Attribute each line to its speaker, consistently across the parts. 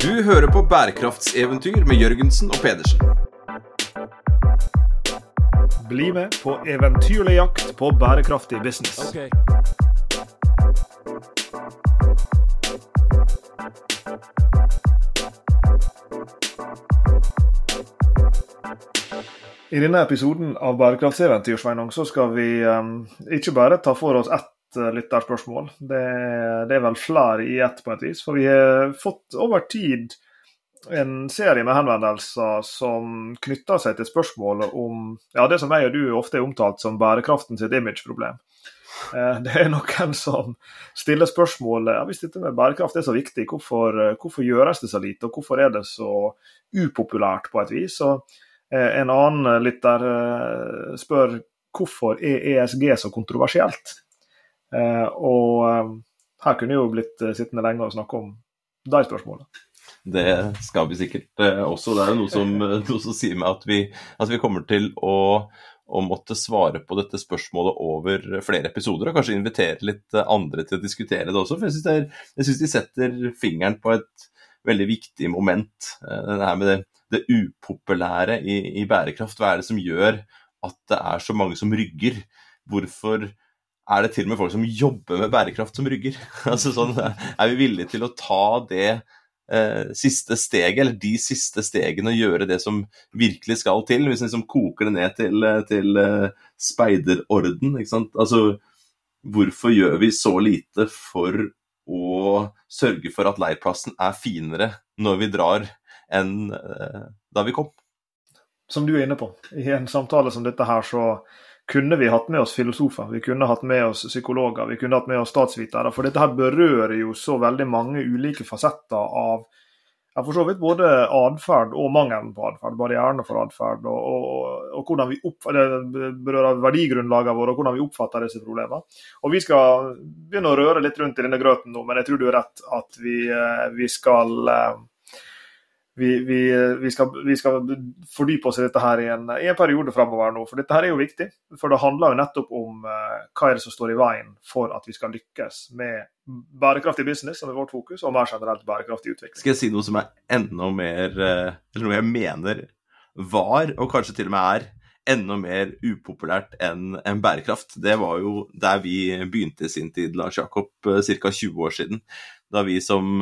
Speaker 1: Du hører på bærekraftseventyr med Jørgensen og Pedersen.
Speaker 2: Bli med på eventyrlig jakt på bærekraftig business. I denne episoden av Bærekraftseventyr Sveinung, så skal vi um, ikke bare ta for oss ett lytterspørsmål. Det, det, er vel flere i ett, på et vis. For vi har fått over tid en serie med henvendelser som knytter seg til spørsmålet om ja, det som jeg og du ofte er omtalt som bærekraften sitt imageproblem. Uh, det er noen som stiller spørsmålet ja, hvis dette med bærekraft er så viktig, hvorfor, uh, hvorfor gjøres det så lite, og hvorfor er det så upopulært på et vis? Og Eh, en annen lytter eh, spør hvorfor er ESG så kontroversielt? Eh, og her kunne jo blitt sittende lenge og snakke om de spørsmålene.
Speaker 3: Det skal vi sikkert også. Det er noe som, noe som sier meg at vi, at vi kommer til å, å, måtte svare på dette spørsmålet over flere episoder, og kanskje invitere litt andre til å diskutere det også. For jeg syns de setter fingeren på et veldig viktig moment. Det her med det det upopulære i, i, bærekraft? Hva er det som gjør at det er så mange som rygger? Hvorfor er det til og med folk som jobber med bærekraft som rygger? altså sånn, er vi villige til å ta det eh, siste steget, eller de siste stegene, og gjøre det som virkelig skal til? Hvis vi liksom koker det ned til, til eh, speiderorden, ikke sant. Altså, hvorfor gjør vi så lite for å sørge for at leirplassen er finere når vi drar enn eh, da vi kom.
Speaker 2: Som du er inne på, i en samtale som dette her, så kunne vi hatt med oss filosofer, vi kunne hatt med oss psykologer, vi kunne hatt med oss statsvitere. For dette her berører jo så veldig mange ulike fasetter av for så vidt både atferd og mangelen på atferd, barrierene for atferd, og, og, og, hvordan vi det berører verdigrunnlagene våre og hvordan vi oppfatter disse problemene. Og Vi skal begynne å røre litt rundt i denne grøten nå, men jeg tror du er rett at vi, eh, vi skal eh, vi, vi, vi, skal, vi, skal, fordype oss i dette her i en, i en periode framover nå. For dette her er jo viktig. For det handler jo nettopp om uh, hva er det som står i veien for at vi skal lykkes med bærekraftig business, som er vårt fokus, og mer generelt bærekraftig utvikling.
Speaker 3: Skal jeg si noe som er enda mer uh, Eller noe jeg mener var, og kanskje til og med er, enda mer upopulært enn en bærekraft. Det var jo der vi begynte i sin tid, Lars Jakob, uh, ca. 20 år siden. Da vi som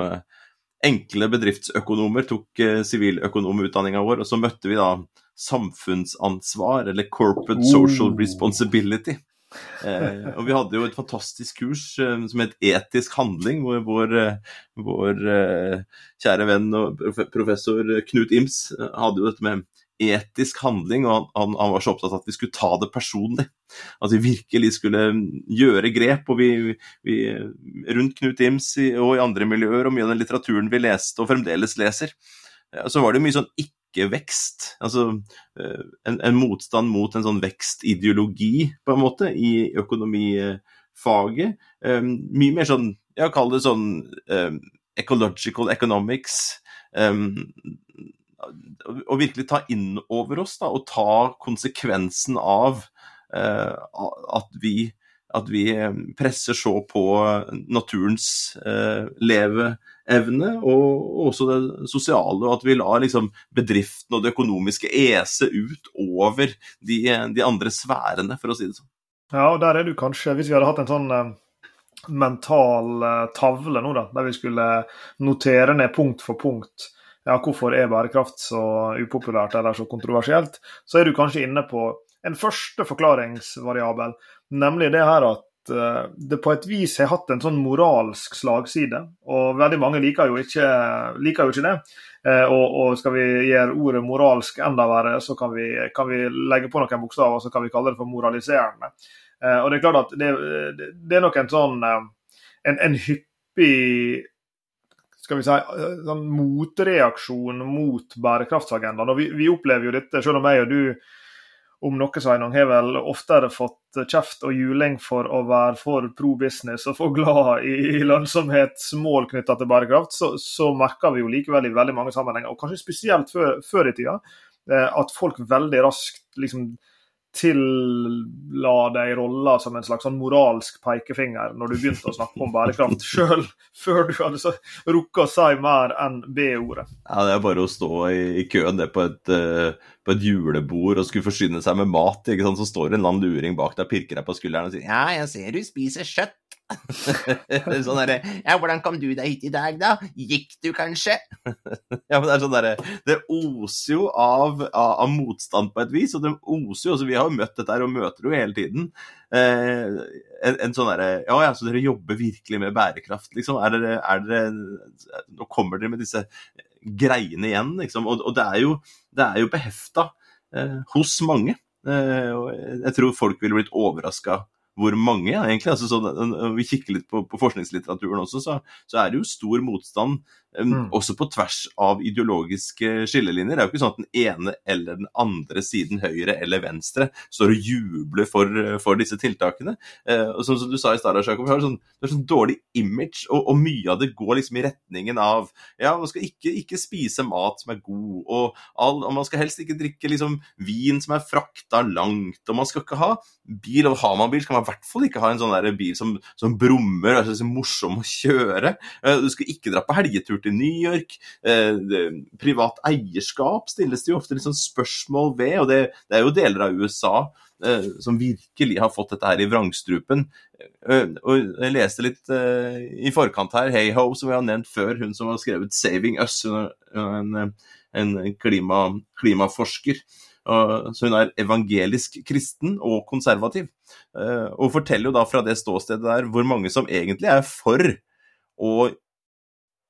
Speaker 3: enkle bedriftsøkonomer tok eh, siviløkonomutdanninga vår, og så møtte vi da samfunnsansvar, eller corporate social oh. responsibility. Eh, og vi hadde jo et fantastisk kurs eh, som het Etisk handling, hvor vår, eh, vår eh, kjære venn og professor Knut Ims eh, hadde jo dette med etisk handling, og han, han, var så opptatt av at vi skulle ta det personlig. At vi virkelig skulle gjøre grep. og vi, vi Rundt Knut Ims og i andre miljøer, og mye av den litteraturen vi leste og fremdeles leser, så var det mye sånn ikke-vekst. Altså eh, en, en, motstand mot en sånn vekstideologi, på en måte, i økonomifaget. Eh, mye mer sånn, ja, kall det sånn um, ecological economics. Å virkelig ta inn over oss da, og ta konsekvensen av eh, at, vi, at, vi, eh, presser så på naturens eh, leveevne, og, og, også det sosiale, og at vi lar liksom, bedriften og det økonomiske ese ut over de, de, andre sfærene, for å si det sånn.
Speaker 2: Ja, og der er du kanskje, hvis vi hadde hatt en sånn eh mental tavle nå, da, der vi skulle notere ned punkt for punkt ja, hvorfor er bærekraft så upopulært eller så kontroversielt, så er du kanskje inne på en første forklaringsvariabel, nemlig det her at uh, det på et vis har hatt en sånn moralsk slagside. Og veldig mange liker jo ikke, liker jo ikke det. Uh, og, og, skal vi gjøre ordet moralsk enda verre, så kan vi, kan vi legge på noen bokstaver så kan vi kalle det for moraliserende. Uh, og det er klart at det, det er nok en sånn en, en hyppig skal vi si, eh, sånn motreaksjon mot bærekraftsagendaen. Og vi, vi, opplever jo dette, selv om jeg og du om noe Sveinung, har vel oftere fått kjeft og juling for å være for pro business og for glad i lønnsomhetsmål knytta til bærekraft, så, så, merker vi jo likevel i veldig mange sammenhenger, og kanskje spesielt før, før i tida, eh, at folk veldig raskt liksom tilla deg rolla som en slags sånn moralsk pekefinger når du begynte å snakke om bærekraft, sjøl før du hadde rukket å si mer enn B-ordet.
Speaker 3: Ja, Det er bare å stå i, køen det på et, uh, på et, julebord og skulle forsyne seg med mat. ikke sant? Så står en eller annen luring bak deg, og pirker deg på skulderen og sier 'Ja, jeg ser du spiser kjøtt'. sånn derre Ja, hvordan kom du deg hit i dag, da? Gikk du kanskje? ja, men det er sånn derre Det oser jo av, av, av, motstand på et vis, og det oser jo også Vi har jo møtt dette her og møter det jo hele tiden. Eh, en, en, sånn derre Ja ja, så dere jobber virkelig med bærekraft, liksom. Er dere, er dere Nå kommer dere med disse greiene igjen, liksom. Og, og det er jo, det jo behefta eh, hos mange. Eh, jeg tror folk ville blitt overraska hvor mange, egentlig. Altså, så, når vi kikker litt på, på forskningslitteraturen også, så, så, er det jo stor motstand Mm. Også på tvers av ideologiske skillelinjer. Det er jo ikke sånn at den ene eller den andre siden, høyre eller venstre, står og jubler for, for disse tiltakene. Eh, og som, som, du sa i stad, Jakob, har sånn, det er sånn dårlig image, og, og, mye av det går liksom i retningen av ja, man skal ikke, ikke spise mat som er god, og, all, og, man skal helst ikke drikke liksom vin som er frakta langt, og man skal ikke ha bil, og har man bil, skal man i hvert fall ikke ha en sånn der bil som, som brummer, altså morsom å kjøre. Eh, du skal ikke dra på helgetur til i New York. Eh, privat eierskap stilles det jo ofte litt sånn spørsmål ved, og det, det, er jo deler av USA eh, som virkelig har fått dette her i vrangstrupen. Eh, og jeg leste litt eh, i forkant her, Hey Ho, som vi har nevnt før, hun som har skrevet 'Saving Us', en, en klima, klimaforsker. Så hun er evangelisk kristen og konservativ. Eh, og forteller jo da fra det ståstedet der hvor mange som egentlig er for å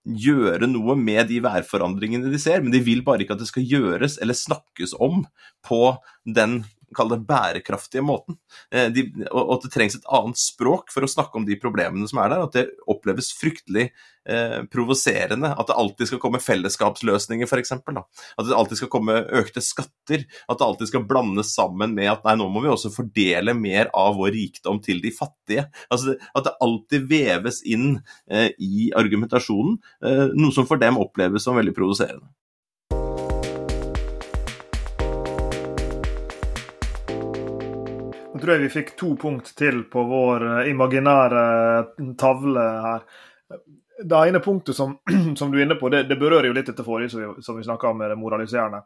Speaker 3: gjøre noe med de værforandringene de ser, men de vil bare ikke at det skal gjøres eller snakkes om på den kall det bærekraftige måten. Eh, de, og at det trengs et annet språk for å snakke om de problemene som er der. At det oppleves fryktelig eh, provoserende. At det alltid skal komme fellesskapsløsninger, f.eks. At det alltid skal komme økte skatter. At det alltid skal blandes sammen med at nei, nå må vi også fordele mer av vår rikdom til de fattige. Altså At det alltid veves inn eh, i argumentasjonen, eh, noe som for dem oppleves som veldig provoserende.
Speaker 2: Nå tror jeg vi fikk to punkt til på vår eh, imaginære eh, tavle her. Det ene punktet som, som du er inne på, det, det berører jo litt dette forrige som vi, som vi snakka om med det moraliserende.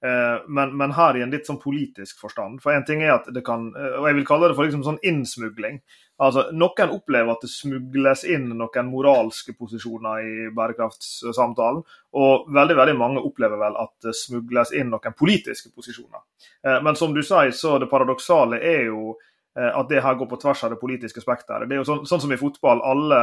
Speaker 2: Eh, men, men, her i en litt sånn politisk forstand. For en ting er at det kan Og jeg vil kalle det for liksom sånn innsmugling. Altså, Noen opplever at det smugles inn noen moralske posisjoner i bærekraftssamtalen, og veldig veldig mange opplever vel at det smugles inn noen politiske posisjoner. Eh, men som du sier, så det paradoksale er jo eh, at det her går på tvers av det politiske spekteret. Det er jo sånn, sånn, som i fotball. Alle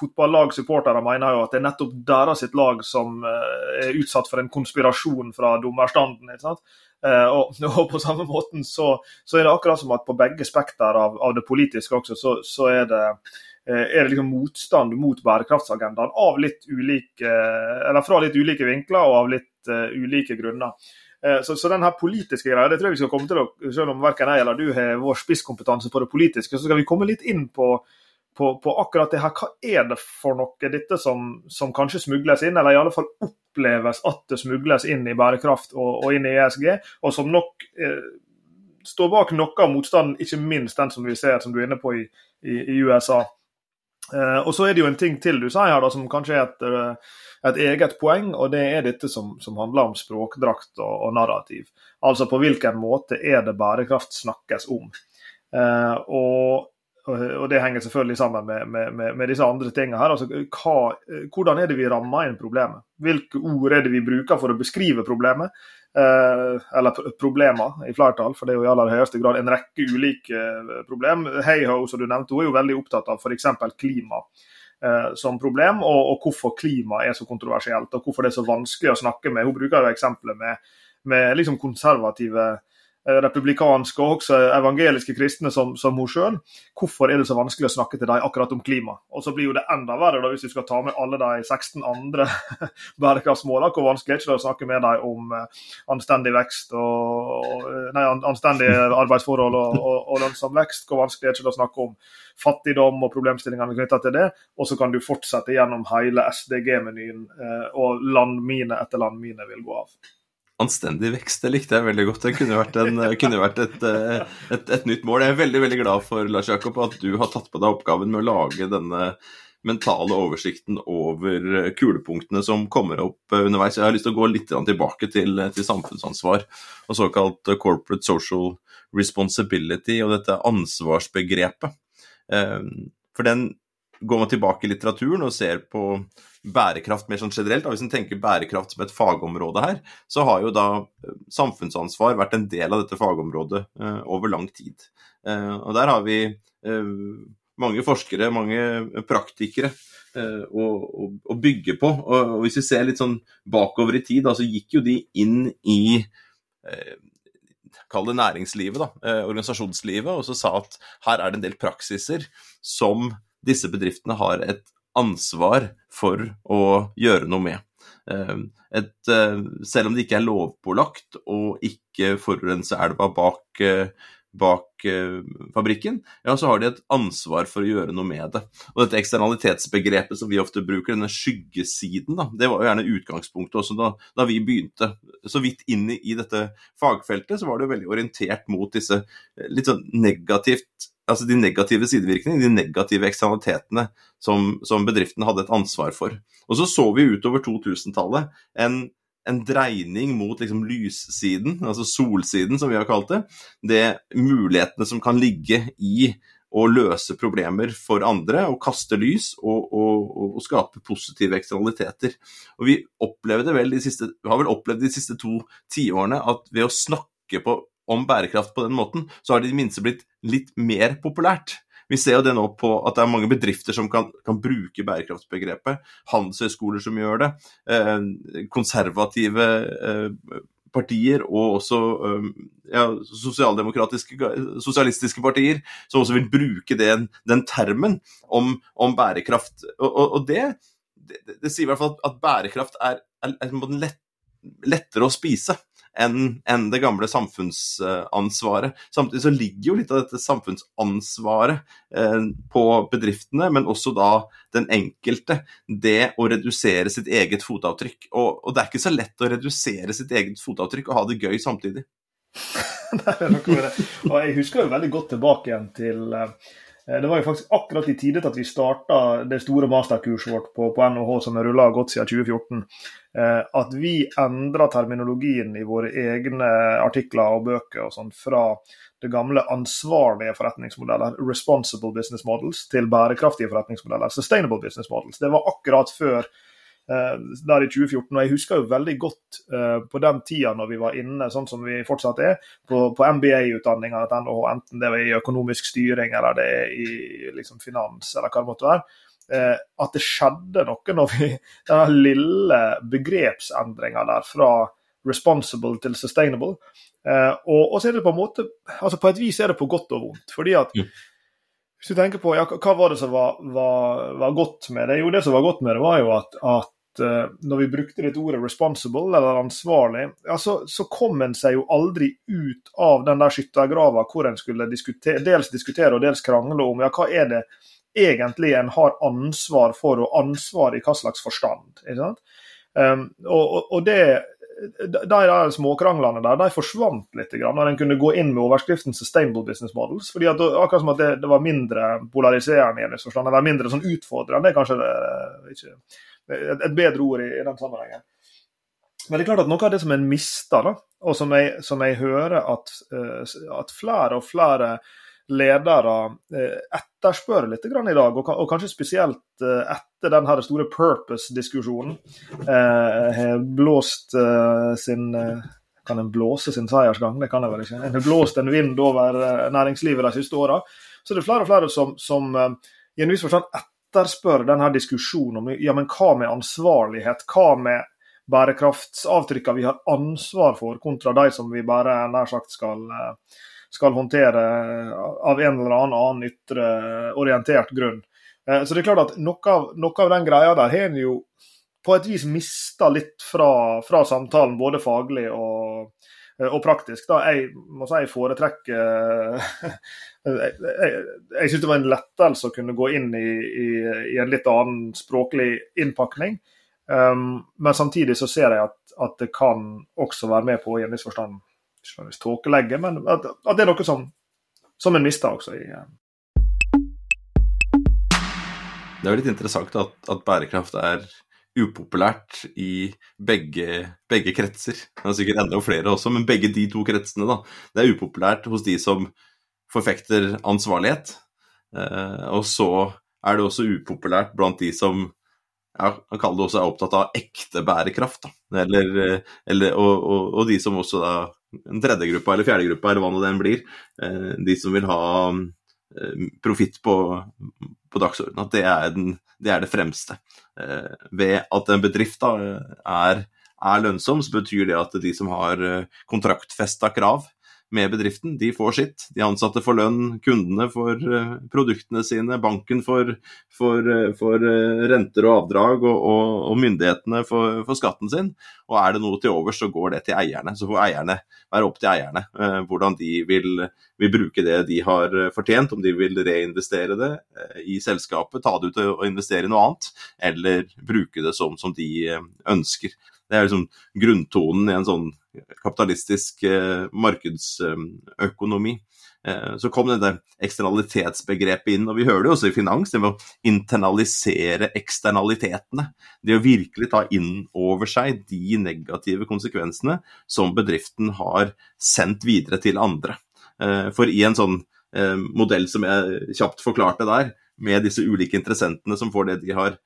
Speaker 2: fotballagsupportere mener jo at det er nettopp deres lag som eh, er utsatt for en konspirasjon fra dommerstanden. ikke sant? Eh, og, og, på samme måten så, så, er det akkurat som at på begge spekter av, av det politiske også, så, så er det eh, er det liksom motstand mot bærekraftsagendaen av litt ulike, eller fra litt ulike vinkler og av litt uh, ulike grunner. Så, så den her politiske greia, det tror jeg vi skal komme til Selv om verken jeg eller du har vår spisskompetanse på det politiske, så skal vi komme litt inn på, på, på akkurat det her. Hva er det for noe, dette som, som kanskje smugles inn, eller i alle fall oppleves at det smugles inn i bærekraft og, og inn i ESG, og som nok eh, står bak noe av motstanden, ikke minst den som vi ser som du er inne på i, i, i USA. Eh, og Så er det jo en ting til du sier her da, som kanskje er et, eh, et eget poeng, og det er dette som, som handler om språkdrakt og, og, narrativ. Altså på hvilken måte er det bærekraft snakkes om. Eh, og og det henger selvfølgelig sammen med, med, med, disse andre tingene her. Altså, hva, hvordan er det vi rammer inn problemet? Hvilke ord er det vi bruker for å beskrive problemet? Eh, eller problemer, i flertall, for det er jo i aller høyeste grad en rekke ulike problemer. problem. Heiho, som du nevnte, hun er jo veldig opptatt av f.eks. klima eh, som problem, og, og, hvorfor klima er så kontroversielt, og hvorfor det er så vanskelig å snakke med. Hun bruker jo eksempelet med, med liksom konservative Eh, republikanske og også evangeliske kristne som, som hun sjøl. Hvorfor er det så vanskelig å snakke til dem akkurat om klima? Og så blir jo det enda verre da, hvis vi skal ta med alle de 16 andre bærekraftsmålene. Hvor vanskelig er det ikke å snakke med dem om uh, anstendig vekst og, nei, anstendige arbeidsforhold og, og, og, lønnsom vekst? Hvor vanskelig er det ikke å snakke om fattigdom og problemstillingene knytta til det? Og så kan du fortsette gjennom hele SDG-menyen, og landmine etter landmine vil gå av.
Speaker 3: Anstendig vekst, det likte jeg veldig godt. Det kunne vært, en, kunne vært et, eh, et, et, nytt mål. Jeg er veldig veldig glad for Lars Jakob, at du har tatt på deg oppgaven med å lage denne mentale oversikten over kulepunktene som kommer opp underveis. Jeg har lyst til å gå litt tilbake til, til samfunnsansvar og såkalt corporate social responsibility og dette ansvarsbegrepet. Eh, for den går man tilbake i litteraturen og ser på bærekraft mer sånn generelt, hvis en tenker bærekraft som et fagområde her, så har jo da eh, samfunnsansvar vært en del av dette fagområdet eh, over lang tid. Eh, og der har vi eh, mange forskere, mange praktikere eh, å, å, bygge på. Og, og, hvis vi ser litt sånn bakover i tid, da, så gikk jo de inn i eh, kall det næringslivet, da, organisasjonslivet, og så sa at her er det en del praksiser som disse bedriftene har et ansvar for å gjøre noe med. Eh, et, eh, selv om det ikke er lovpålagt å ikke forurense elva bak, eh, bak fabrikken, ja, så har de et ansvar for å gjøre noe med det. Og dette eksternalitetsbegrepet som vi ofte bruker, denne skyggesiden, da, det var jo gjerne utgangspunktet også da, da vi begynte så vidt inn i, dette fagfeltet, så var det jo veldig orientert mot disse litt sånn negativt altså de negative sidevirkningene, de negative eksternalitetene som, som bedriften hadde et ansvar for. Og så så vi utover 2000-tallet en, en, dreining mot liksom lyssiden, altså solsiden som vi har kalt det. Det mulighetene som kan ligge i å løse problemer for andre og kaste lys og, og, og skape positive eksternaliteter. Og vi, vel siste, vi har vel opplevd de siste to tiårene at ved å snakke på om bærekraft på den måten, så har det i det minste blitt litt mer populært. Vi ser jo det nå på at det er mange bedrifter som kan, kan bruke bærekraftsbegrepet. Handelshøyskoler som gjør det. Eh, konservative eh, partier og også eh, ja, sosialistiske partier som også vil bruke den, den termen om, om bærekraft. Og, og, og det, det, det, sier i hvert fall at, bærekraft er, er, er lett, lettere å spise enn en det gamle samfunnsansvaret. Samtidig så ligger jo litt av dette samfunnsansvaret eh, på bedriftene, men også da den enkelte. Det å redusere sitt eget fotavtrykk. Og, og det er ikke så lett å redusere sitt eget fotavtrykk og ha det gøy samtidig.
Speaker 2: det er noe med det. Og jeg husker jo veldig godt tilbake igjen til eh, det var jo faktisk akkurat i tide at vi starta det store masterkurset vårt på, på NHH som har rulla godt siden 2014. Eh, at vi endra terminologien i våre egne artikler og bøker og sånn fra det gamle ansvarlige forretningsmodeller, responsible business models, til bærekraftige forretningsmodeller, sustainable business models. Det var akkurat før eh, der i 2014. Og jeg husker jo veldig godt uh, på den tida når vi var inne, sånn som vi fortsatt er, på, på MBA-utdanninga til NHH, enten det var i økonomisk styring eller det er i liksom, finans eller hva det måtte være eh, at det skjedde noe når vi Den lille begrepsendringa der fra responsible til sustainable. Eh, og, og, så er det på en måte altså På et vis er det på godt og vondt. fordi at mm. Hvis du tenker på ja, hva var det som var, var, var, godt med det? Jo, det som var godt med det, var jo at, at uh, når vi brukte dette ordet 'responsible', eller ansvarlig, ja, så, så, kom en seg jo aldri ut av den der skyttergrava hvor en skulle diskutere, dels diskutere og dels krangle om ja, hva er det egentlig en har ansvar for, og ansvar i hva slags forstand. Um, og, og, det de der småkranglene der de forsvant litt når en kunne gå inn med overskriften 'Sustainable Business Models'. fordi at Akkurat som at det, det var mindre polariserende i en forstand, eller mindre sånn utfordrende. Det kanskje det, ikke, et, bedre ord i, i, den sammenhengen. Men det er klart at noe av det som en mister, da, og som jeg, som jeg hører at, eh, at flere og flere ledere eh, etterspør litt i dag, og kanskje spesielt eh, etter den store purpose-diskusjonen. Har blåst sin Kan en blåse sin seiersgang? Det kan jeg vel ikke. En har blåst en vind over næringslivet de siste åra. Så det er flere og flere som, som i en viss forstand etterspør denne diskusjonen om ja, men hva med ansvarlighet? Hva med bærekraftsavtrykkene vi har ansvar for, kontra de som vi bare nær sagt skal skal håndtere av en eller annen ytre orientert grunn. Eh, så det er klart at noe av, noe av den greia der har en jo på et vis mista litt fra, fra, samtalen, både faglig og, eh, og praktisk. Da. Jeg må si jeg foretrekker Jeg, jeg, jeg syns det var en lettelse å kunne gå inn i, i, i en litt annen språklig innpakning. Um, men samtidig så ser jeg at, at det kan også være med på å i en viss forstand tåkelegge, men at, at, det er noe som, som en mister også i eh.
Speaker 3: Det er jo litt interessant at, at bærekraft er upopulært i begge, begge, kretser. Det er sikkert enda flere også, men begge de to kretsene. da. Det er upopulært hos de som forfekter ansvarlighet. Eh, og så er det også upopulært blant de som ja, han det også er opptatt av ekte bærekraft. Da. Eller, eller, og, og, og, de som også da En tredje gruppa eller fjerde gruppa, eller hva nå den blir. Eh, de som vil ha eh, profitt på, på dagsordenen. At det er, den, det er det fremste. Eh, ved at en bedrift da, er, er, lønnsom, så betyr det at de som har eh, kontraktfesta krav med bedriften, de får sitt. De ansatte får lønn, kundene får eh, produktene sine, banken får, får, får renter og avdrag, og, og, og myndighetene får, skatten sin. Og er det noe til overs, så går det til eierne. Så får eierne være opp til eierne eh, hvordan de vil, vil, bruke det de har fortjent, om de vil reinvestere det eh, i selskapet, ta det ut og investere i noe annet, eller bruke det som, som de eh, ønsker. Det er liksom grunntonen i en sånn kapitalistisk markedsøkonomi. Eh, så kom dette eksternalitetsbegrepet inn, og vi hører det også i finans, det med å internalisere eksternalitetene. Det å virkelig ta inn over seg de negative konsekvensene som bedriften har sendt videre til andre. Eh, for i en sånn eh, modell som jeg kjapt forklarte der, med disse ulike interessentene som får det de har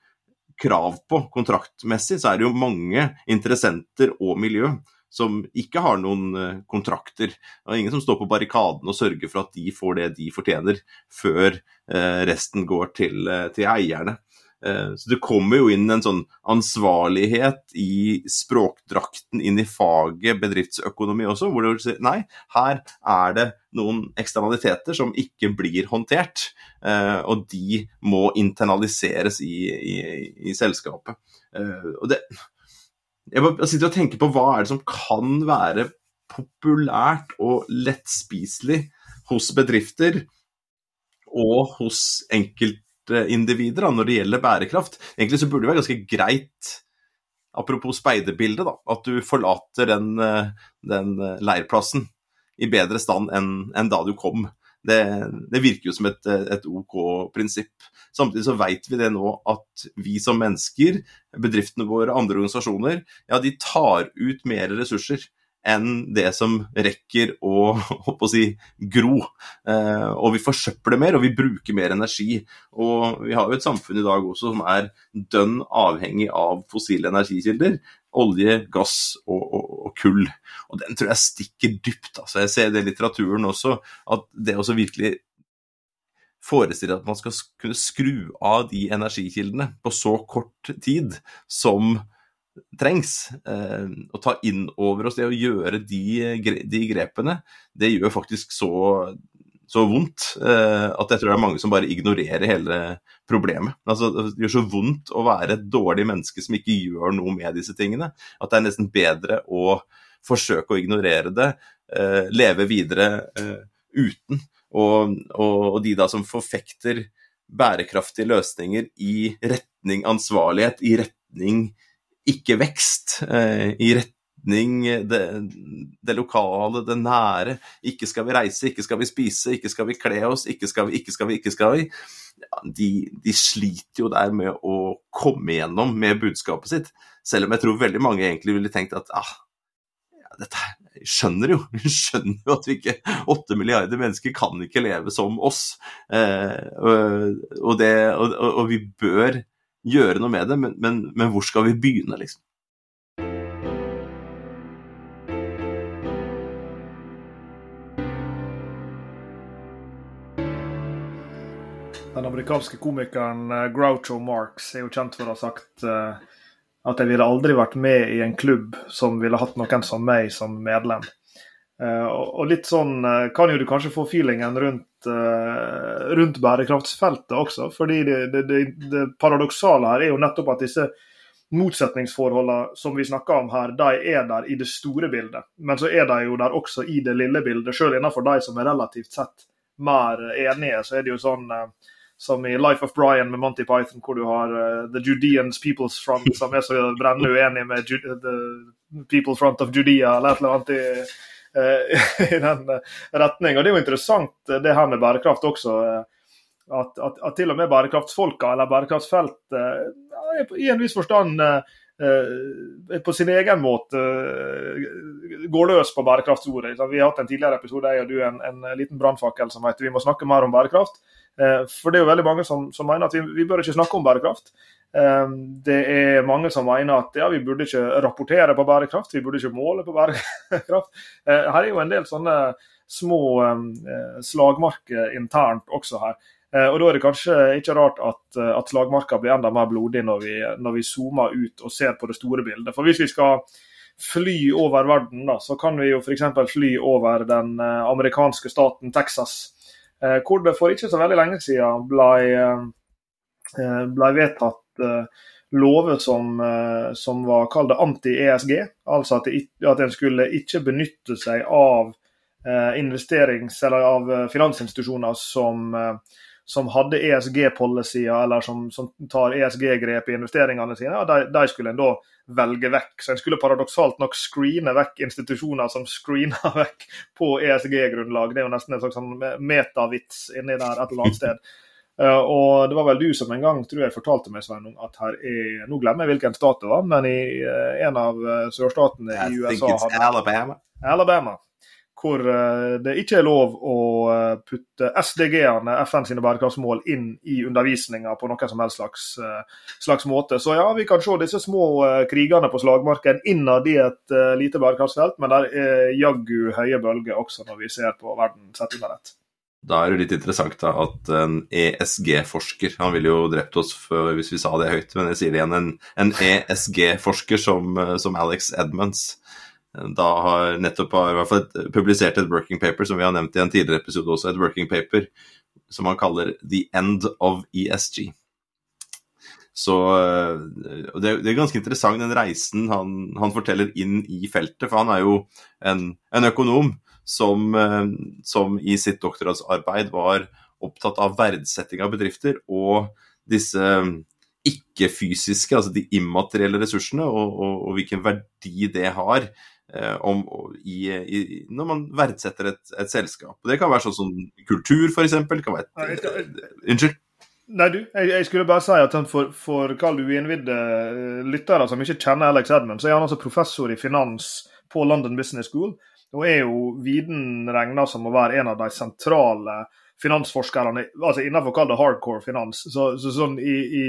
Speaker 3: krav på kontraktmessig, så er det jo mange interessenter og miljø som ikke har noen kontrakter. Det er ingen som står på barrikaden og sørger for at de får det de fortjener, før eh, resten går til, eh, til eierne. Så det kommer jo inn en sånn ansvarlighet i språkdrakten inn i faget bedriftsøkonomi også, hvor du sier nei, her er det noen eksternaliteter som ikke blir håndtert, og de må internaliseres i, i, i selskapet. Og det, jeg sitter og tenker på hva er det som kan være populært og lettspiselig hos bedrifter og hos enkeltindivider når det gjelder bærekraft. Egentlig så burde det være ganske greit, apropos speiderbildet, at du forlater den, eh, den leirplassen i bedre stand enn, enn da du kom. Det, det, virker jo som et, et OK prinsipp. Samtidig så vet vi det nå at vi som mennesker, bedriftene våre, andre organisasjoner, ja, de tar ut mer ressurser enn det som rekker å, å si, gro. Eh, og vi forsøpler mer, og vi bruker mer energi. Og vi har jo et samfunn i dag også som er dønn avhengig av fossile energikilder olje, gass og, og, og, kull. Og den tror jeg stikker dypt. Altså. Jeg ser det i litteraturen også, at det også virkelig forestiller at man skal kunne skru av de energikildene på så kort tid som trengs. Eh, å ta inn over oss det å gjøre de, de grepene, det gjør faktisk så så vondt eh, at jeg tror det er mange som bare ignorerer hele problemet. Altså, det gjør så vondt å være et dårlig menneske som ikke gjør noe med disse tingene, at det er nesten bedre å forsøke å ignorere det, eh, leve videre uten. Og, og, og, de da som forfekter bærekraftige løsninger i retning ansvarlighet, i retning ikke vekst, eh, i retning det, det, lokale, det nære. Ikke skal vi reise, ikke skal vi spise, ikke skal vi kle oss, ikke skal vi, ikke skal vi, ikke skal vi. Ja, de, de, sliter jo der med å komme igjennom med budskapet sitt. Selv om jeg tror veldig mange egentlig ville tenkt at ah, dette skjønner jo skjønner jo at vi ikke åtte milliarder mennesker kan ikke leve som oss. Eh, og, det, og, og, vi bør gjøre noe med det, men, men, men hvor skal vi begynne, liksom?
Speaker 2: Den amerikanske komikeren eh, Groucho Marx er jo kjent for å ha sagt uh, at jeg ville aldri vært med i en klubb som ville hatt noen som meg som medlem. Uh, og litt sånn uh, kan jo du kanskje få feelingen rundt, rundt bærekraftsfeltet også. fordi det, det, det, paradoksale her er jo nettopp at disse motsetningsforholdene som vi snakker om her, de er der i det store bildet. Men så er de jo der også i det lille bildet. Selv innenfor de som er relativt sett mer enige, så er det jo sånn som i Life of Brian med Monty Python, hvor du har uh, The Judeans People's Front, som er så brennende uenig med Ju The People Front of Judea, eller et eller annet uh, i den retning. Og Det er jo interessant, det her med bærekraft også. At, at, at til og med bærekraftsfolka, eller bærekraftsfelt, i en viss forstand Eh, på sin egen måte eh, går løs på bærekraftsordet. Vi har hatt en tidligere episode jeg og du, en, en liten brannfakkel som heter 'Vi må snakke mer om bærekraft'. Eh, for det er jo veldig mange som, som mener at vi, vi, bør ikke snakke om bærekraft. Det er mange som mener at ja, vi burde ikke rapportere på bærekraft, vi burde ikke måle på bærekraft. Her er jo en del sånne små slagmarker internt også her. Eh, og Da er det kanskje ikke rart at, eh, at slagmarka blir enda mer blodig når vi, når vi, zoomer ut og ser på det store bildet. For Hvis vi skal fly over verden, da, så kan vi jo f.eks. fly over den eh, amerikanske staten Texas. Hvor det for ikke så veldig lenge siden ble, ble vedtatt lover som, som var kalt anti-ESG. Altså at, at en skulle ikke benytte seg av investerings- eller av finansinstitusjoner som som hadde ESG-policyer, eller som, som tar ESG-grep i investeringene sine, de, de, skulle en da velge vekk. Så en skulle paradoksalt nok screene vekk institusjoner som screener vekk på ESG-grunnlag. Det er jo nesten en slags sånn metavits inni der et eller annet sted. Uh, og Det var vel du som en gang tror jeg fortalte meg Sven, at her er Nå glemmer jeg hvilken stat det var, men i uh, en av uh, sørstatene i USA
Speaker 3: hadde, Alabama.
Speaker 2: Alabama hvor eh, det ikke er lov å eh, putte SDG-ene, FN sine bærekraftsmål, inn i undervisninga på noen som helst slags, eh, slags, måte. Så ja, vi kan se disse små krigene på slagmarken innad i et lite bærekraftsfelt, men der er jaggu høye bølger også når vi ser på verden sett under ett.
Speaker 3: Da er det litt interessant da, at en ESG-forsker Han ville jo drept oss for, hvis vi sa det høyt, men jeg sier det igjen. En, en ESG-forsker som, som Alex Edmonds da har nettopp har fall publisert et working paper, som vi har nevnt i en tidligere episode også, et working paper som han kaller 'The End of ESG'. Så det, det er ganske interessant den reisen han, han, forteller inn i feltet, for han er jo en, en økonom som, som, i sitt doktorgradsarbeid var opptatt av verdsetting av bedrifter og disse ikke-fysiske, altså de immaterielle ressursene, og, og, og hvilken verdi det har Eh, om, i, i, når man verdsetter et, et, selskap. Det kan være sånn som kultur, f.eks. Unnskyld?
Speaker 2: Nei, du, jeg, jeg, skulle bare si at for, for kall du innvidde eh, lyttere som ikke kjenner Alex Edmund, så er han altså professor i finans på London Business School, og er jo viden regna som å være en av de sentrale finansforskerne altså innenfor kall det hardcore finans. Så, så sånn i, i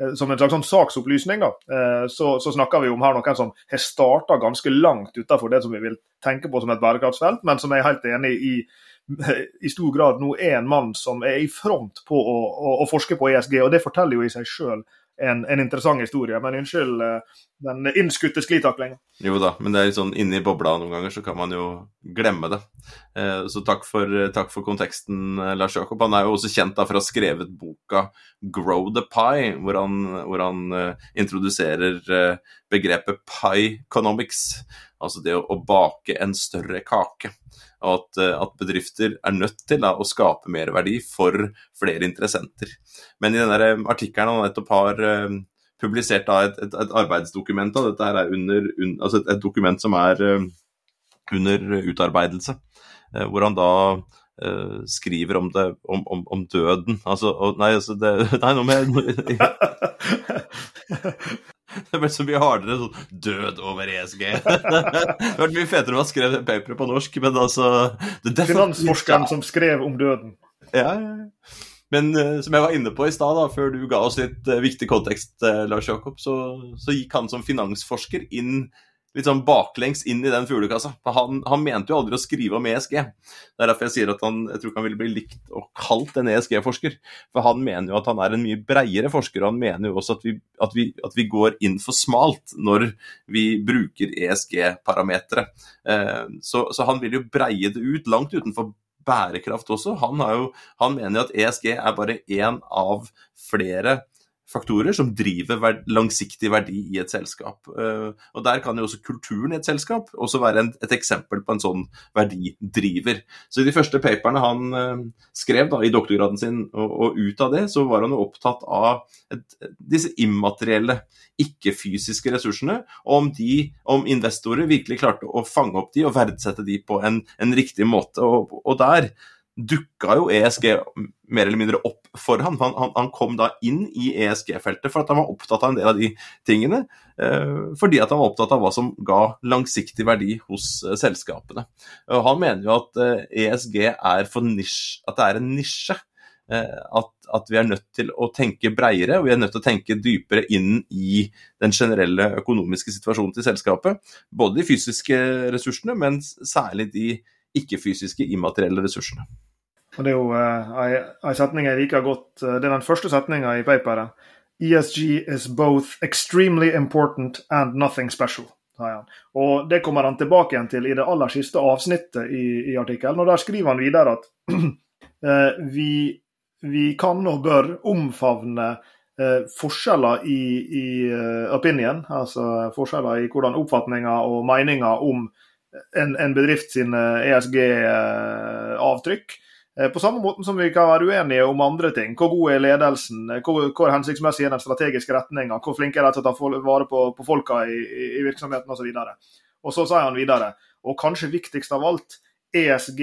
Speaker 2: Eh, som en slags sånn saksopplysning, da, eh, så, så, snakker vi om her noen som har starta ganske langt utenfor det som vi vil tenke på som et bærekraftsfelt, men som jeg er helt enig i i stor grad nå er en mann som er i front på å, å, å forske på ESG. og Det forteller jo i seg sjøl en, en, interessant historie. Men unnskyld eh, den innskutte sklitaklinga.
Speaker 3: Jo da, men det er sånn inni bobla noen ganger, så kan man jo glemme det. Eh, så takk for, takk for, konteksten, eh, Lars Jakob. Han er jo også kjent da for å ha skrevet boka 'Grow the Pie', hvor han, hvor han introduserer begrepet pie economics, altså det å, bake en større kake og at, eh, at, bedrifter er nødt til da, å skape merverdi for flere interessenter. Men i eh, artikkelen han nettopp har publisert da, et, et, et, arbeidsdokument, da, dette er under, un, altså et, et, dokument som er uh, under utarbeidelse, uh, hvor han da skriver om, det, om, om, om døden. Altså, og, nei, altså det, nei, nå må jeg Det ble så mye hardere sånn Død over ESG. det hadde vært mye fetere om han skrev paperet på norsk, men altså
Speaker 2: Finansforskeren som skrev om døden.
Speaker 3: Ja, Ja, ja. Men uh, som jeg var inne på i stad, før du ga oss litt uh, viktig kontekst, uh, Lars Jakob, så, så, gikk han som finansforsker inn litt sånn baklengs inn i den fuglekassa. Han, han, mente jo aldri å skrive om ESG. Det er derfor jeg sier at han jeg tror ikke han ville bli likt og kalt en ESG-forsker. For han mener jo at han er en mye breiere forsker, og han mener jo også at vi, at vi, at vi går inn for smalt når vi bruker ESG-parametere. Eh, så, så, han vil jo breie det ut, langt utenfor bærekraft også. Han, jo, han mener jo at ESG er bare én av flere faktorer som driver verd langsiktig verdi i et selskap. Uh, og Der kan jo også kulturen i et selskap også være en, et eksempel på en sånn verdidriver. Så i de første paperne han uh, skrev da, i doktorgraden sin, og, og, ut av det, så var han jo opptatt av et, disse immaterielle, ikke-fysiske ressursene, og om, de, om investorer virkelig klarte å fange opp de og verdsette de på en, en riktig måte. Og, og der dukka jo ESG mer eller mindre opp for han. Han, han, han kom da inn i ESG-feltet for at han var opptatt av en del av de tingene. Eh, fordi at han var opptatt av hva som ga langsiktig verdi hos eh, selskapene. Han mener jo at eh, ESG er, nisj, at det er en nisje. At, at, vi er nødt til å tenke breiere og vi er nødt til å tenke dypere inn i den generelle økonomiske situasjonen til selskapet. Både de fysiske ressursene, men særlig de ikke-fysiske, immaterielle ressursene.
Speaker 2: Og Det er jo uh, setning jeg liker godt. Eh, det er den første setninga i paperet. ESG is both extremely important and nothing special. Og Det kommer han tilbake igjen til i det aller siste avsnittet i, i artikkelen. og Der skriver han videre at uh, vi, vi, kan og bør omfavne uh, forskjeller i, i opinion, altså forskjeller i hvordan oppfatninger og meninger om en, en bedrift sine ESG-avtrykk. Eh, på samme måte som vi kan være uenige om andre ting. Hvor god er ledelsen? Hvor, hvor hensiktsmessig er den strategiske retninga? Hvor flinke er de til å ta vare på, på folka i, i virksomheten osv. Og, og så sier han videre, og kanskje viktigst av alt, ESG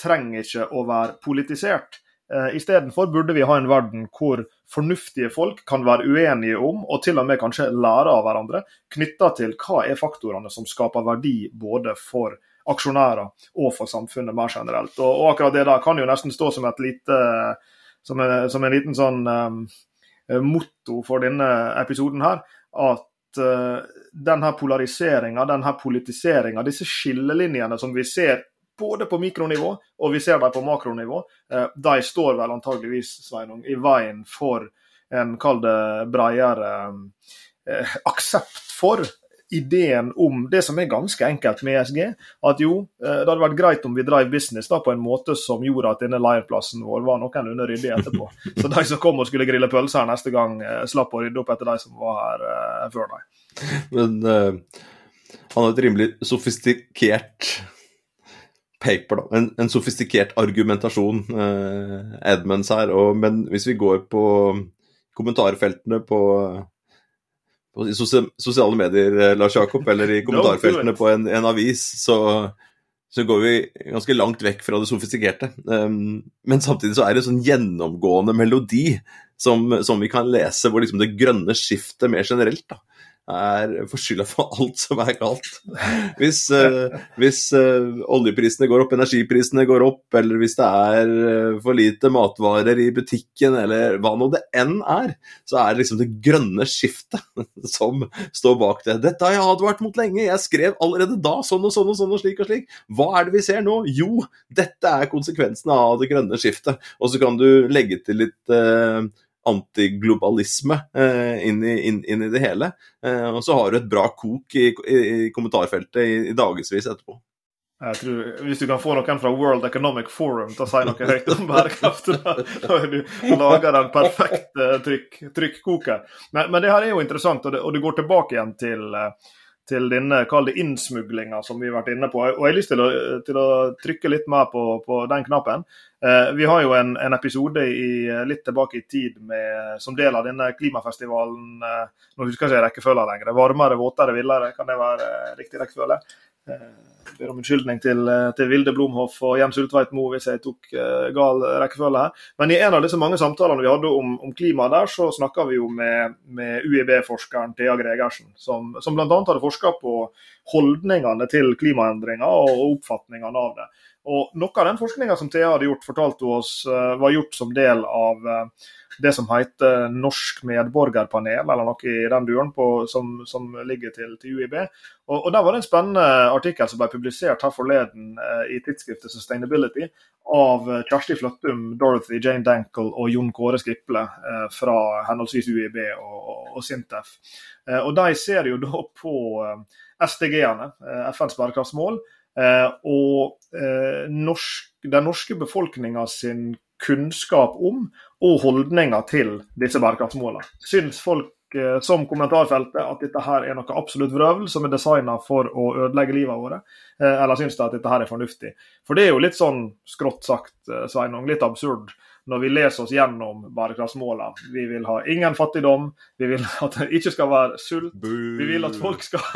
Speaker 2: trenger ikke å være politisert. Eh, Istedenfor burde vi ha en verden hvor fornuftige folk kan være uenige om, og til og med kanskje lære av hverandre, knytta til hva er faktorene som skaper verdi både for aksjonærer og for samfunnet mer generelt. Og, og akkurat det der kan jo nesten stå som et lite som en, som en liten sånn um, motto for denne episoden her. At uh, denne polariseringa, denne politiseringa, disse skillelinjene som vi ser både på mikronivå og vi ser dem på makronivå, eh, de står vel antageligvis Sveinung, i veien for en, kall det, bredere eh, aksept for ideen om det som er ganske enkelt med ESG. At jo, eh, det hadde vært greit om vi drev business da, på en måte som gjorde at denne leirplassen vår var noenlunde ryddig etterpå. Så de som kom og skulle grille pølser her neste gang, slapp å rydde opp etter de som var her før dem.
Speaker 3: Men uh, han har et rimelig sofistikert paper, da. En, en sofistikert argumentasjon, eh, Edmunds her. Og, men hvis vi går på kommentarfeltene på, på i sosiale medier, eh, Lars Jakob, eller i kommentarfeltene på en, en avis, så, så, går vi ganske langt vekk fra det sofistikerte. Um, men samtidig så er det en sånn gjennomgående melodi som, som vi kan lese, hvor liksom det grønne skiftet mer generelt da, er for skylda for alt som er galt. Hvis, uh, hvis uh, oljeprisene går opp, energiprisene går opp, eller hvis det er uh, for lite matvarer i butikken, eller hva nå det enn er, så er det liksom det grønne skiftet som står bak det. Dette har jeg advart mot lenge, jeg skrev allerede da sånn og sånn og sånn og slik og slik. Hva er det vi ser nå? Jo, dette er konsekvensene av det grønne skiftet. Og så kan du legge til litt antiglobalisme eh, inn, inn, inn, i, det hele. Eh, og så har du et bra kok i, i, i kommentarfeltet i, i dagevis etterpå.
Speaker 2: Jeg tror, Hvis du kan få noen fra World Economic Forum til å si noe høyt om bærekraft, da har du laga den perfekte trykk, trykkoker. Men, men, det her er jo interessant, og det, og det går tilbake igjen til uh, til denne kall det innsmuglinga som vi har vært inne på. Og Jeg har lyst til å, til å trykke litt mer på, på den knappen. Eh, vi har jo en, en, episode i, litt tilbake i tid med, som del av denne klimafestivalen eh, Nå husker jeg ikke rekkefølgen lenger. Varmere, våtere, villere. Kan det være eh, riktig rekkefølge? Eh, ber om unnskyldning til, eh, til, Vilde Blomhoff og Jens Ulltveit Moe hvis jeg tok uh, gal rekkefølge her. Men i en av disse mange samtalene vi hadde om, om klima der, så snakka vi jo med, med UiB-forskeren Thea Gregersen, som, som bl.a. hadde forska på holdningene til klimaendringer og oppfatningene av det. Og Noe av den forskninga som Thea hadde gjort, fortalte oss uh, var gjort som del av uh, det som heter Norsk medborgerpanel, eller noe i den duren, som, som, ligger til, til UiB. Og, og, Der var det en spennende artikkel som ble publisert her forleden eh, i tidsskriftet Sustainability av eh, Kjersti Fløttum, Dorothy Jane Dankel og Jon Kåre Skriple eh, fra henholdsvis UiB og, og, og Sintef. Eh, og De ser jo da på eh, SDG-ene, eh, FNs bærekraftsmål, og norsk, den norske befolkninga sin kunnskap om og holdninger til disse bærekraftsmålene. Syns folk eh, som kommentarfeltet at dette her er noe absolutt vrøvl som er designa for å ødelegge livet våre, eh, eller syns de at dette her er fornuftig? For det er jo litt sånn skrått sagt, eh, Sveinung, litt absurd når vi leser oss gjennom bærekraftsmålene. Vi vil ha ingen fattigdom, vi vil at det ikke skal være sult, vi vil at folk skal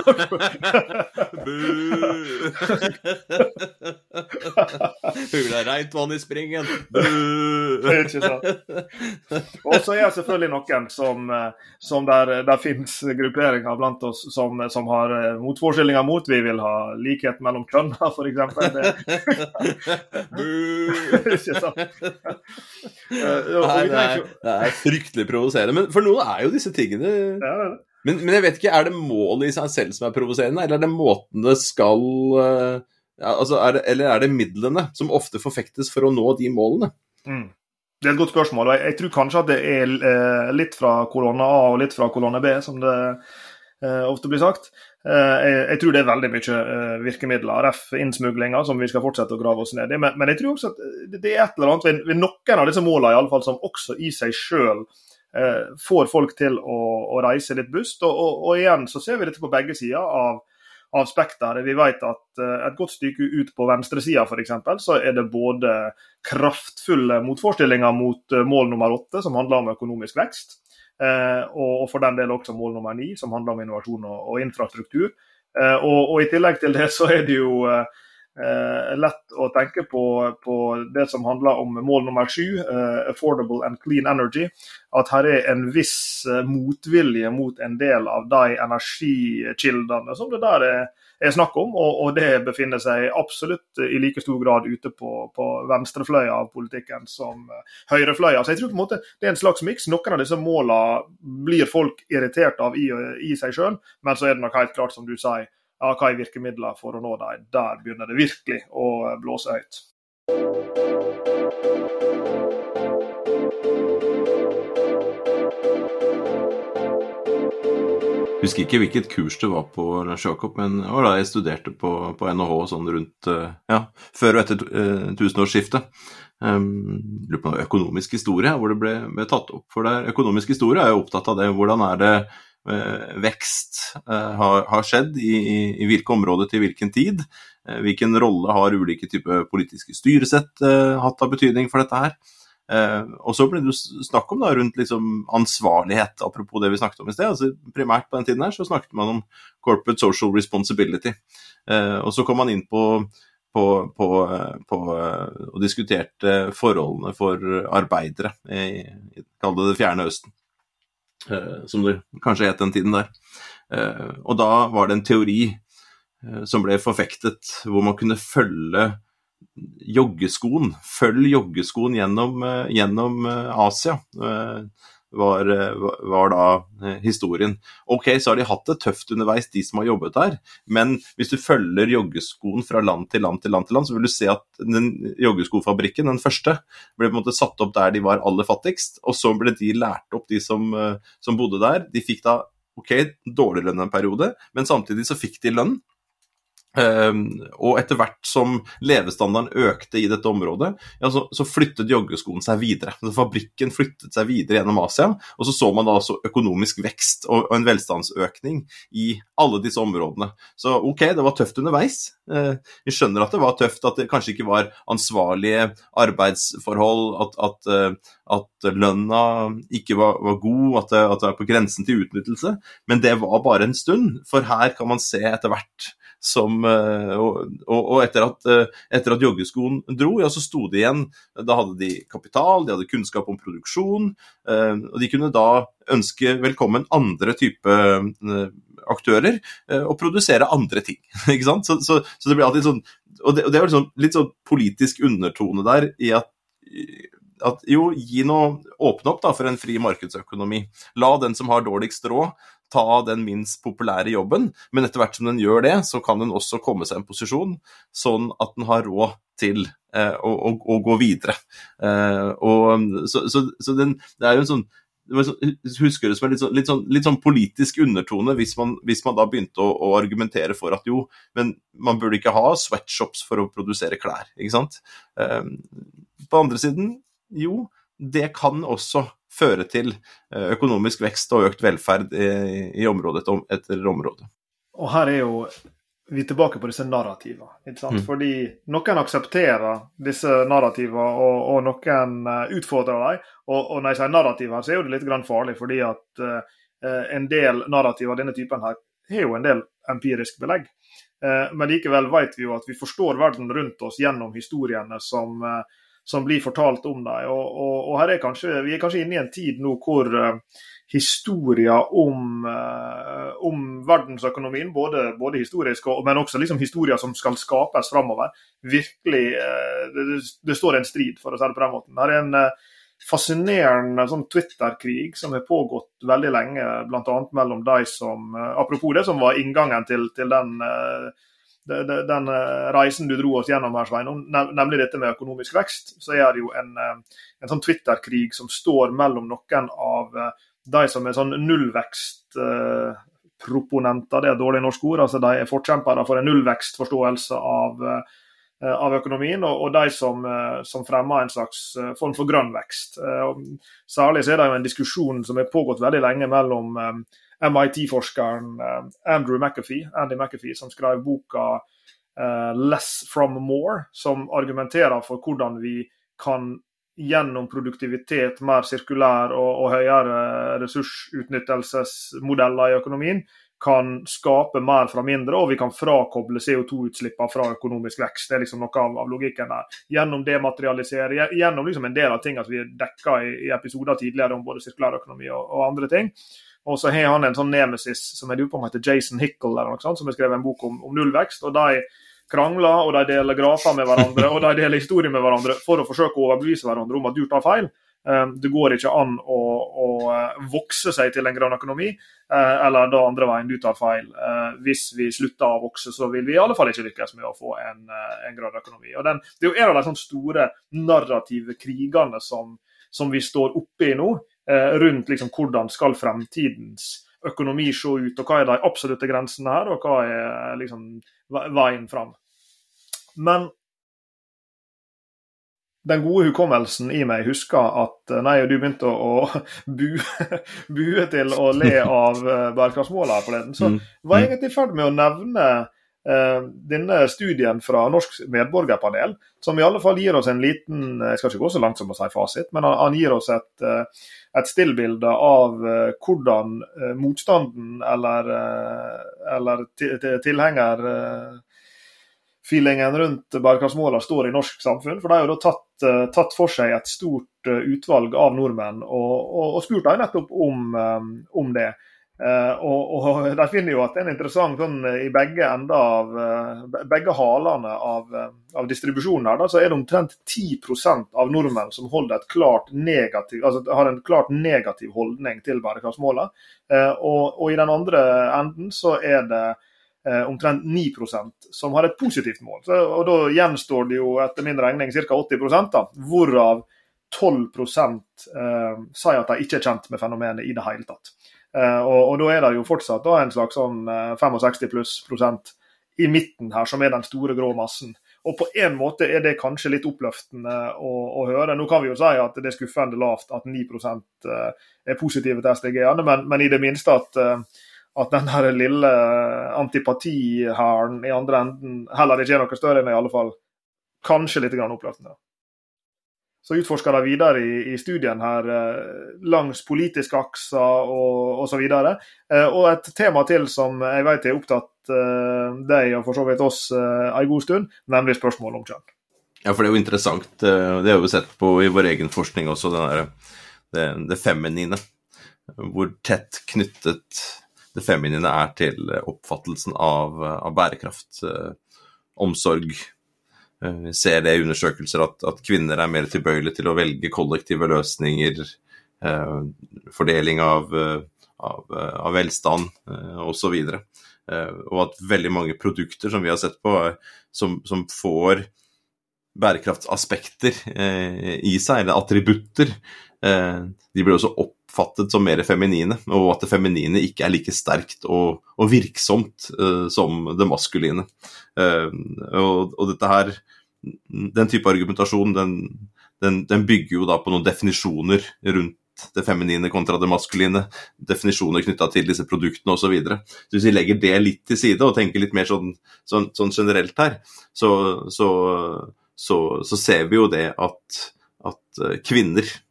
Speaker 3: ha reint vann i springen.
Speaker 2: Ikke sant. Og så er det selvfølgelig noen som, som der, der finnes grupperinger blant oss som, som har eh, motforestillinger mot. Vi vil ha likhet mellom kjønna, f.eks. Ikke sant.
Speaker 3: Nei, det, er, det er fryktelig provoserende. Men for noen er jo disse tingene
Speaker 2: Ja, det.
Speaker 3: men, men jeg vet ikke, er det målet i seg selv som er provoserende, eller er det måten det skal ja, altså er det, Eller er det midlene som ofte forfektes for å nå de målene?
Speaker 2: Mm. Det er et godt spørsmål. og Jeg, jeg tror kanskje at det er eh, litt fra kolonne A og litt fra kolonne B, som det eh, ofte blir sagt. Eh, jeg, jeg tror det er veldig mye eh, virkemidler, ref. innsmuglinga, som vi skal fortsette å grave oss ned i. Men, men jeg tror også at det- det er et eller annet ved, ved noen av disse målene i alle fall, som også i seg sjøl eh, får folk til å, å reise litt bust. Og, og, og igjen så ser vi dette på begge sider av av spekteret. Vi vet at eh, et godt stykke ut på venstresida f.eks. så er det både kraftfulle motforestillinger mot eh, mål nummer åtte, som handler om økonomisk vekst, eh, og, og for den del også mål nummer ni, som handler om innovasjon og, infrastruktur. Eh, og, og I tillegg til det så er det jo eh, eh, lett å tenke på, på det som handler om mål nummer sju, eh, affordable and clean energy. At her er en viss eh, motvilje mot en del av de energikildene som det der er, er snakk om. Og, og det befinner seg absolutt i like stor grad ute på, på venstrefløya av politikken som eh, høyrefløya. Så jeg tror på en måte det er en slags miks. Noen av disse målene blir folk irritert av i, i seg sjøl, men så er det nok helt klart, som du sier, ja, hva er virkemidler for å nå dem? Der begynner det virkelig å blåse høyt.
Speaker 3: Husker ikke hvilket kurs det var på Lars Jakob, men det var da jeg studerte på, på NHH sånn rundt eh, ja, før og etter uh, tusenårsskiftet. Um, lurer på noe økonomisk historie, hvor det ble, ble tatt opp. For der, økonomisk historie er jo opptatt av det. Hvordan er det eh, vekst uh, har, har skjedd i, i, i hvilke områder til hvilken tid? Uh, hvilken rolle har ulike typer politiske styresett uh, hatt av betydning for dette her? Eh, og så ble det jo snakk om da, rundt liksom ansvarlighet, apropos det vi snakket om i sted. altså Primært på den tiden her så snakket man om corporate social responsibility. Eh, og så kom man inn på, på, på, eh, på og diskuterte forholdene for arbeidere i, i det det fjerne østen. Eh, som det kanskje het den tiden der. Eh, og da var det en teori eh, som ble forfektet, hvor man kunne følge joggeskoen. Følg joggeskoen gjennom, eh, gjennom eh, Asia, eh, var, var da historien. Ok, så har de hatt det tøft underveis, de som har jobbet der, men hvis du følger joggeskoen fra land til land til land, til land, så vil du se at den joggeskofabrikken, den første, ble på en måte satt opp der de var aller fattigst, og så ble de lært opp, de som, som bodde der. De fikk da ok, dårlig lønn en periode, men samtidig så fikk de lønn. Um, og etter hvert som levestandarden økte i dette området, ja, så, så flyttet joggeskoen seg videre. Så fabrikken flyttet seg videre gjennom Asia, og så så man da altså økonomisk vekst og, og en velstandsøkning i alle disse områdene. Så ok, det var tøft underveis. Uh, vi skjønner at det var tøft, at det kanskje ikke var ansvarlige arbeidsforhold, at, at, uh, at lønna ikke var, var god, at det, at det var på grensen til utnyttelse. Men det var bare en stund, for her kan man se etter hvert som eh, Og, og etter, at, eh, etter at joggeskoen dro, ja, så sto de igjen Da hadde de kapital, de hadde kunnskap om produksjon, eh, og de kunne da ønske velkommen andre type aktører og produsere andre ting. ikke sant? Så, så, så det blir alltid sånn Og det, og det er liksom litt sånn politisk undertone der i at at jo, gi noe, åpne opp da for en fri markedsøkonomi. La den som har dårligst råd, ta den minst populære jobben, men etter hvert som den gjør det, så kan den også komme seg i en posisjon sånn at den har råd til eh, å, å, å, gå videre. Eh, og, så, så, så den, det er jo en sånn husker det som en litt sånn, litt, sånn, litt sånn, politisk undertone hvis man, hvis man da begynte å, å, argumentere for at jo, men man burde ikke ha sweatshops for å produsere klær, ikke sant. Eh, på andre siden Jo, det kan også føre til eh, økonomisk vekst og økt velferd i, i område etter område.
Speaker 2: Og her er jo vi er tilbake på disse narrativene. Mm. Fordi noen aksepterer disse narrativene, og, og, noen uh, utfordrer dem. Og, og, når jeg sier narrativer, så er det litt grann farlig, fordi at uh, en del narrativer av denne typen her har jo en del empirisk belegg. Uh, men likevel vet vi jo at vi forstår verden rundt oss gjennom historiene som, som blir fortalt om dem. Og, og, her er kanskje, vi er kanskje inne i en tid nå hvor historier om, uh, om verdensøkonomien, både, både historisk og, men også liksom historier som skal skapes framover. Virkelig uh, det, det, står en strid, for å si det på den måten. Det er en uh, fascinerende sånn Twitter-krig som har pågått veldig lenge, bl.a. mellom de som Apropos det som var inngangen til, til den den reisen du dro oss gjennom her, Svein, nemlig dette med økonomisk vekst, så er det jo en, en sånn Twitter-krig som står mellom noen av de som er sånn nullvekstproponenter, det er et dårlig norsk ord, altså de er forkjempere for en nullvekstforståelse av, eh, av økonomien, og, de som, eh, som, fremmer en slags eh, form for grønn vekst. Særlig så er det jo en diskusjon som har pågått veldig lenge mellom MIT-forskeren Andrew McAfee, Andy McAfee, som skrev boka 'Less from More', som argumenterer for hvordan vi kan gjennom produktivitet, mer sirkulær og, og høyere ressursutnyttelsesmodeller i økonomien kan skape mer fra mindre, og vi kan frakoble CO2-utslippene fra økonomisk vekst. Det er liksom noe av, av logikken der. Gjennom dematerialisere, gjennom liksom en del av tingene at vi dekka i, i, episoder tidligere om både sirkulærøkonomi og, og andre ting. Og så har han en sånn nemesis som jeg lurer på om heter Jason Hickle, eller noe sånt, som har skrevet en bok om, om nullvekst. og de krangler, og de deler grafer med hverandre og de deler historier med hverandre for å forsøke å overbevise hverandre om at du tar feil. Um, det går ikke an å, å uh, vokse seg til en grønn økonomi, uh, eller da andre veien, du tar feil. Uh, hvis vi slutter å vokse, så vil vi i alle fall ikke lykkes med å få en, en grønn økonomi. Og den, det er jo en av de sånne store narrative krigene som, som vi står oppe i nå, rundt liksom hvordan skal fremtidens økonomi se ut, og hva er de absolutte grensene her, og hva er liksom veien fram. Men den gode hukommelsen i meg husker at eh, nei, du begynte å, å bue, bue, til å le av bærekraftsmålene forleden, så mm. var jeg egentlig i ferd med å nevne denne studien fra Norsk medborgerpanel, som i alle fall gir oss en liten Jeg skal ikke gå så langt som å si fasit, men han, gir oss et, uh, et stillbilde av hvordan motstanden eller, eller tilhenger feelingen rundt bærekraftsmålene står i norsk samfunn. For de har jo da tatt, tatt for seg et stort utvalg av nordmenn og, og, og spurt dem nettopp om, om det. Uh, og, og, De finner jo at det er en interessant sånn, i begge ender av begge halene av, av distribusjonen her, da, så er det omtrent 10% av nordmenn som holder et klart negativ, altså har en klart negativ holdning til bærekraftsmålene. og, og i den andre enden så er det eh, omtrent 9 som har et positivt mål. Så, og Da gjenstår det jo etter min regning ca. 80 da, hvorav 12 eh, sier at de ikke er kjent med fenomenet i det hele tatt. Eh, og, og, Da er det jo fortsatt da, en slags sånn 65 eh, pluss prosent i midten her, som er den store grå massen. Og på en måte er det kanskje litt oppløftende å, å, høre. Nå kan vi jo si at det er skuffende lavt at 9 eh, er positive til SDG-ene, men, men, i det minste at at den der lille antipatihæren i andre enden heller ikke er noe større enn i alle fall kanskje litt oppløftende. Så utforsker de videre i, i, studien her eh, langs politiske akser og osv. Eh, og et tema til som jeg vet er opptatt eh, deg og for så vidt oss en god stund, nemlig spørsmål om kjønn.
Speaker 3: Ja, for det er jo interessant. Det har vi sett på i vår egen forskning også, der, det, det feminine. Hvor tett knyttet det feminine er til oppfattelsen av, av bærekraft, omsorg. Eh, vi ser det i undersøkelser at, at, kvinner er mer tilbøyelige til å velge kollektive løsninger, eh, fordeling av, av, av velstand eh, osv. Eh, og at veldig mange produkter som vi har sett på, som, som får bærekraftsaspekter eh, i seg, eller attributter, eh, de blir også oppfattet som mer feminine, og at det feminine ikke er like sterkt og, og virksomt uh, som det maskuline. Uh, og, og, dette her, den type argumentasjon, den, den, den, bygger jo da på noen definisjoner rundt det feminine kontra det maskuline. Definisjoner knytta til disse produktene osv. Så videre. så hvis vi legger det litt til side og tenker litt mer sånn, sånn, sånn generelt her, så, så, så, ser vi jo det at, at kvinner Eh,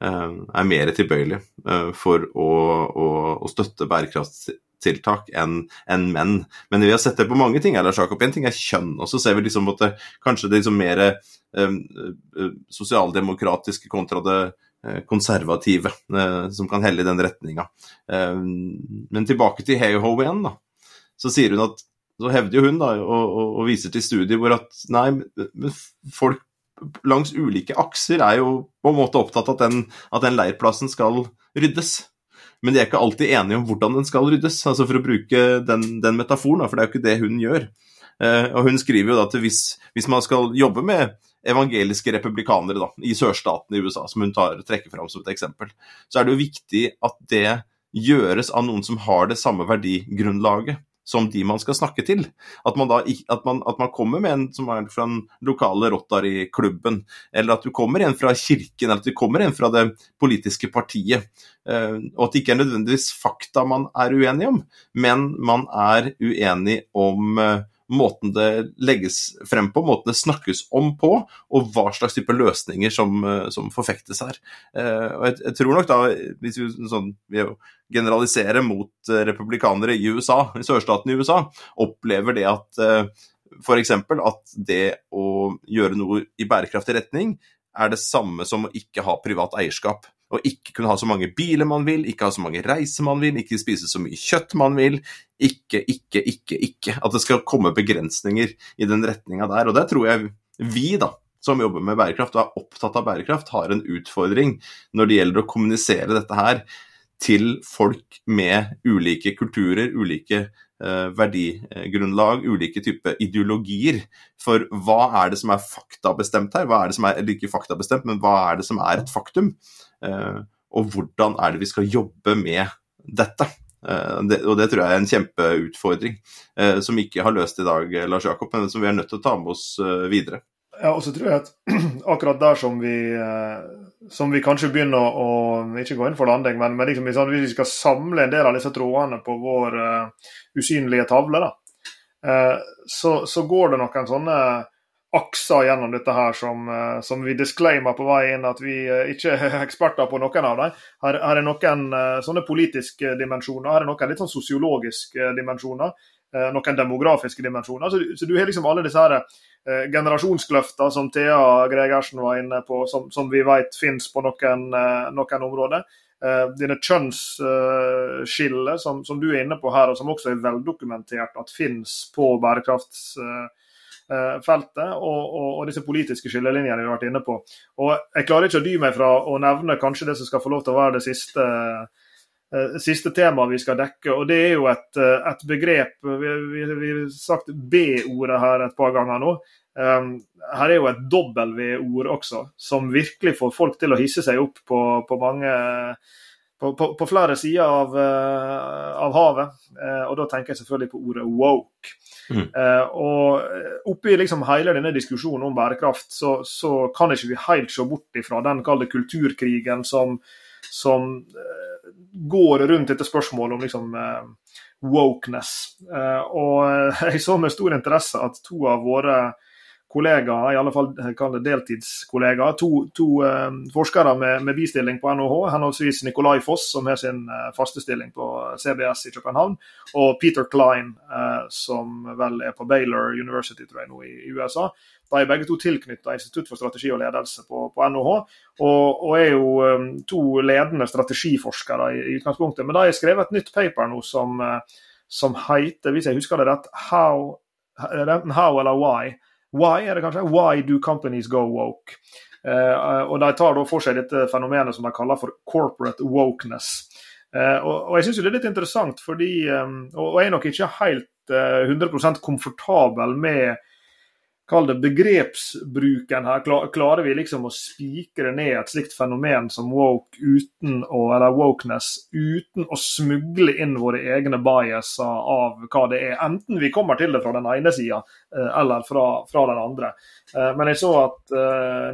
Speaker 3: er mer tilbøyelig eh, for å, å, å støtte bærekraftstiltak enn en menn. Men vi har sett det på mange ting. Eller, Jacob. En ting er kjønn, og så ser vi liksom at det, kanskje det liksom mer um, sosialdemokratiske kontra det konservative, uh, som kan helle i den retninga. Um, men tilbake til Hey-Ho igjen, da. Så sier hun at så hevder jo hun da, og, og, og viser til studier hvor at nei, men folk langs ulike akser er jo på en måte opptatt av at den, at den leirplassen skal ryddes. Men de er ikke alltid enige om hvordan den skal ryddes, altså for å bruke den, den metaforen, for det er jo ikke det hun gjør. Eh, og Hun skriver jo da at hvis, hvis, man skal jobbe med evangeliske republikanere da, i sørstaten i USA, som hun tar, trekker fram som et eksempel, så er det jo viktig at det gjøres av noen som har det samme verdigrunnlaget som de man skal snakke til. At man, da, at man, at man kommer med en som er fra den lokale Rotary-klubben, eller at du kommer en fra kirken, eller at du kommer en fra det politiske partiet. Eh, og at det ikke er nødvendigvis fakta man er uenig om, men man er uenig om eh, måten det legges frem på, måten det snakkes om på, og hva slags type løsninger som, eh, som forfektes her. Eh, og jeg, jeg, tror nok da, hvis vi sånn, generaliserer mot eh, republikanere i USA, i sørstaten i USA, opplever det at f.eks. at det å gjøre noe i bærekraftig retning er det samme som å ikke ha privat eierskap og ikke kunne ha så mange biler man vil, ikke ha så mange reiser man vil, ikke spise så mye kjøtt man vil. Ikke, ikke, ikke, ikke. At det skal komme begrensninger i den retninga der. Og det tror jeg vi, da, som jobber med bærekraft og er opptatt av bærekraft, har en utfordring når det gjelder å kommunisere dette her til folk med ulike kulturer, ulike eh, verdigrunnlag, ulike typer ideologier. For hva er det som er faktabestemt her? Hva er det som er, eller ikke faktabestemt, men hva er det som er et faktum? Eh, og hvordan er det vi skal jobbe med dette? Eh, og det tror jeg er en kjempeutfordring eh, som ikke har løst i dag, Lars Jakob, men som vi er nødt til å ta med oss videre.
Speaker 2: Ja, og så tror jeg at akkurat der som vi, som vi kanskje begynner å, ikke gå inn for landing, men, men liksom, hvis vi skal samle en del av disse trådene på vår uh, usynlige tavle, da, uh, så, så, går det noen sånne akser gjennom dette her som, eh, som, vi disclaimer på vei inn at vi eh, ikke er eksperter på noen av dem. Her, her er noen eh, sånne politiske dimensjoner, her er noen litt sånn sosiologiske dimensjoner. Noen demografiske dimensjoner. Så, så du har liksom alle disse her generasjonskløfter som Thea Gregersen var inne på, som, som vi vet finnes på noen, noen områder. Dine kjønnsskiller som, som, du er inne på her, og som også er veldokumentert at finnes på bærekrafts feltet og, og, og, disse politiske skillelinjene vi har vært inne på. Og Jeg klarer ikke å dy meg fra å nevne kanskje det som skal få lov til å være det siste, uh, siste temaet vi skal dekke. og Det er jo et, eh, et begrep Vi, har sagt B-ordet her et par ganger nå. Um, her er jo et W-ord også, som virkelig får folk til å hisse seg opp på, på mange på, på, på, flere sider av, uh, av havet. Uh, og da tenker jeg selvfølgelig på ordet woke. Mm. Uh, og oppi liksom hele denne diskusjonen om bærekraft, så, så kan ikke vi helt se bort ifra den kalde kulturkrigen som, som går rundt dette spørsmålet om liksom wokeness. og jeg så med stor interesse at to av våre kollegaer, i alle fall deltidskollegaer, to, to uh, forskere med, med, bistilling på NHH, henholdsvis Nikolai Foss, som har sin uh, faste stilling på CBS i København, og Peter Klein, uh, som vel er på Baylor University tror jeg, nå i, i USA. De er begge to tilknyttet Institutt for strategi og ledelse på, på NHH, og, og, er jo um, to ledende strategiforskere i, i, utgangspunktet. Men de har skrevet et nytt paper nå som, som heter, hvis jeg husker det rett, How, how eller Why Why er det kanskje? Why do companies go woke? Eh, og De tar da for seg dette fenomenet som de kaller for corporate wokeness. Eh, og, og, Jeg syns det er litt interessant, fordi um, og, og jeg er nok ikke helt uh, 100% komfortabel med Kall det begrepsbruken her. Klarer vi liksom å spikre ned et slikt fenomen som woke uten å, eller wokeness uten å smugle inn våre egne biaser av hva det er? Enten vi kommer til det fra den ene sida eh, eller fra, fra, den andre. Eh, men jeg så at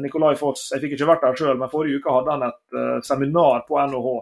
Speaker 2: Nikolai Foss, jeg fikk ikke vært der sjøl, men forrige uke hadde han et seminar på NHH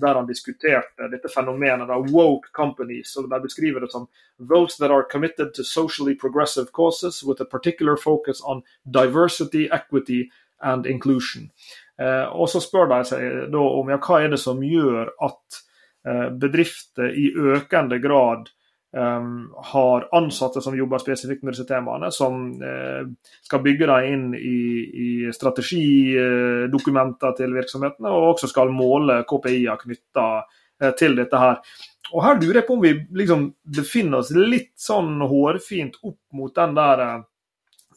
Speaker 2: der han diskuterte dette fenomenet av woke companies. og Der beskriver det som those that are committed to socially progressive causes with a particular focus on diversity, equity and inclusion. Eh, og Så spør de seg da om ja, hva er det som gjør at eh, bedrifter i økende grad Um, har ansatte som jobber spesifikt med disse temaene, som uh, skal bygge dem inn i, i strategidokumenter til virksomhetene, og også skal måle KPI-er knytta uh, til dette her. Og Her lurer jeg på om vi liksom befinner oss litt sånn hårfint opp mot den der, uh,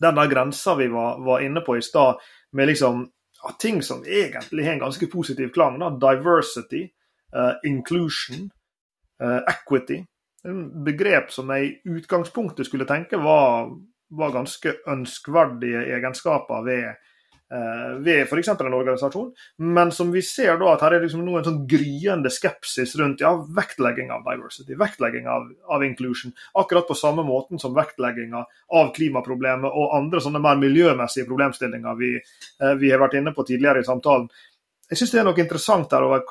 Speaker 2: den der grensa vi var, var, inne på i stad, med liksom ja, ting som egentlig har en ganske positiv klang. Da. Diversity, inclusion, equity begrep som jeg i utgangspunktet skulle tenke var, var ganske ønskverdige egenskaper ved, eh, ved f.eks. en organisasjon, men som vi ser da at her er liksom nå en sånn gryende skepsis rundt ja, vektlegging av diversity, vektlegging av, av inclusion. Akkurat på samme måten som vektlegginga av klimaproblemet og andre sånne mer miljømessige problemstillinger vi, eh, vi har vært inne på tidligere i samtalen. Jeg syns det er noe interessant der over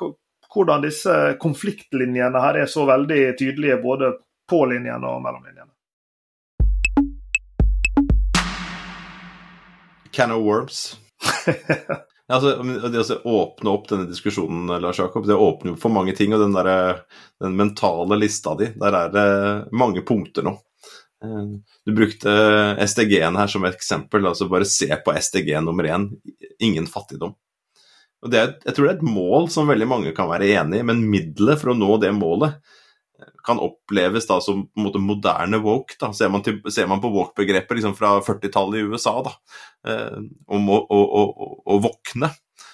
Speaker 2: hvordan disse konfliktlinjene her er så veldig tydelige både på linjene og mellom linjene.
Speaker 3: Can of worms. altså, det å åpne opp denne diskusjonen, Lars Jakob, det åpner for mange ting. Og den, der, den mentale lista di, der er det mange punkter nå. Eh, du brukte SDG-en her som eksempel. altså Bare se på SDG nummer én. Ingen fattigdom. Og er, jeg tror det er et mål som veldig mange kan være enig i, men middelet for å nå det målet kan oppleves da som på en måte moderne woke. da, Ser man, til, ser man på woke-begrepet liksom fra 40-tallet i USA, da, eh, om å, å, å, å våkne.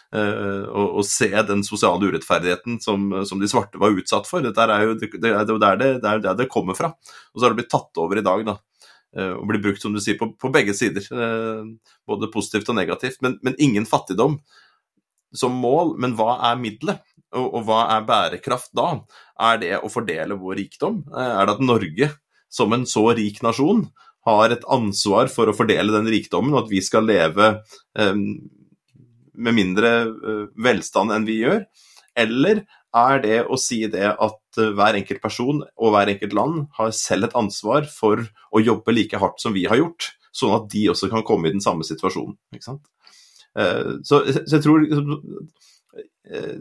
Speaker 3: Eh, og, og, se den sosiale urettferdigheten som, som, de svarte var utsatt for. Dette er jo det, det, er der det, det, er der det kommer fra. Og så har det blitt tatt over i dag. da, eh, og blir brukt som du sier, på, på begge sider. Eh, både positivt og negativt. Men, men ingen fattigdom som mål, men hva er middelet? Og, og, hva er bærekraft da? Er det å fordele vår rikdom? Eh, er det at Norge, som en så rik nasjon, har et ansvar for å fordele den rikdommen, og at vi skal leve um, med mindre uh, velstand enn vi gjør? Eller er det å si det at uh, hver enkelt person og hver enkelt land har selv et ansvar for å jobbe like hardt som vi har gjort, sånn at de også kan komme i den samme situasjonen? Ikke sant? Eh, så, så, jeg tror liksom, eh,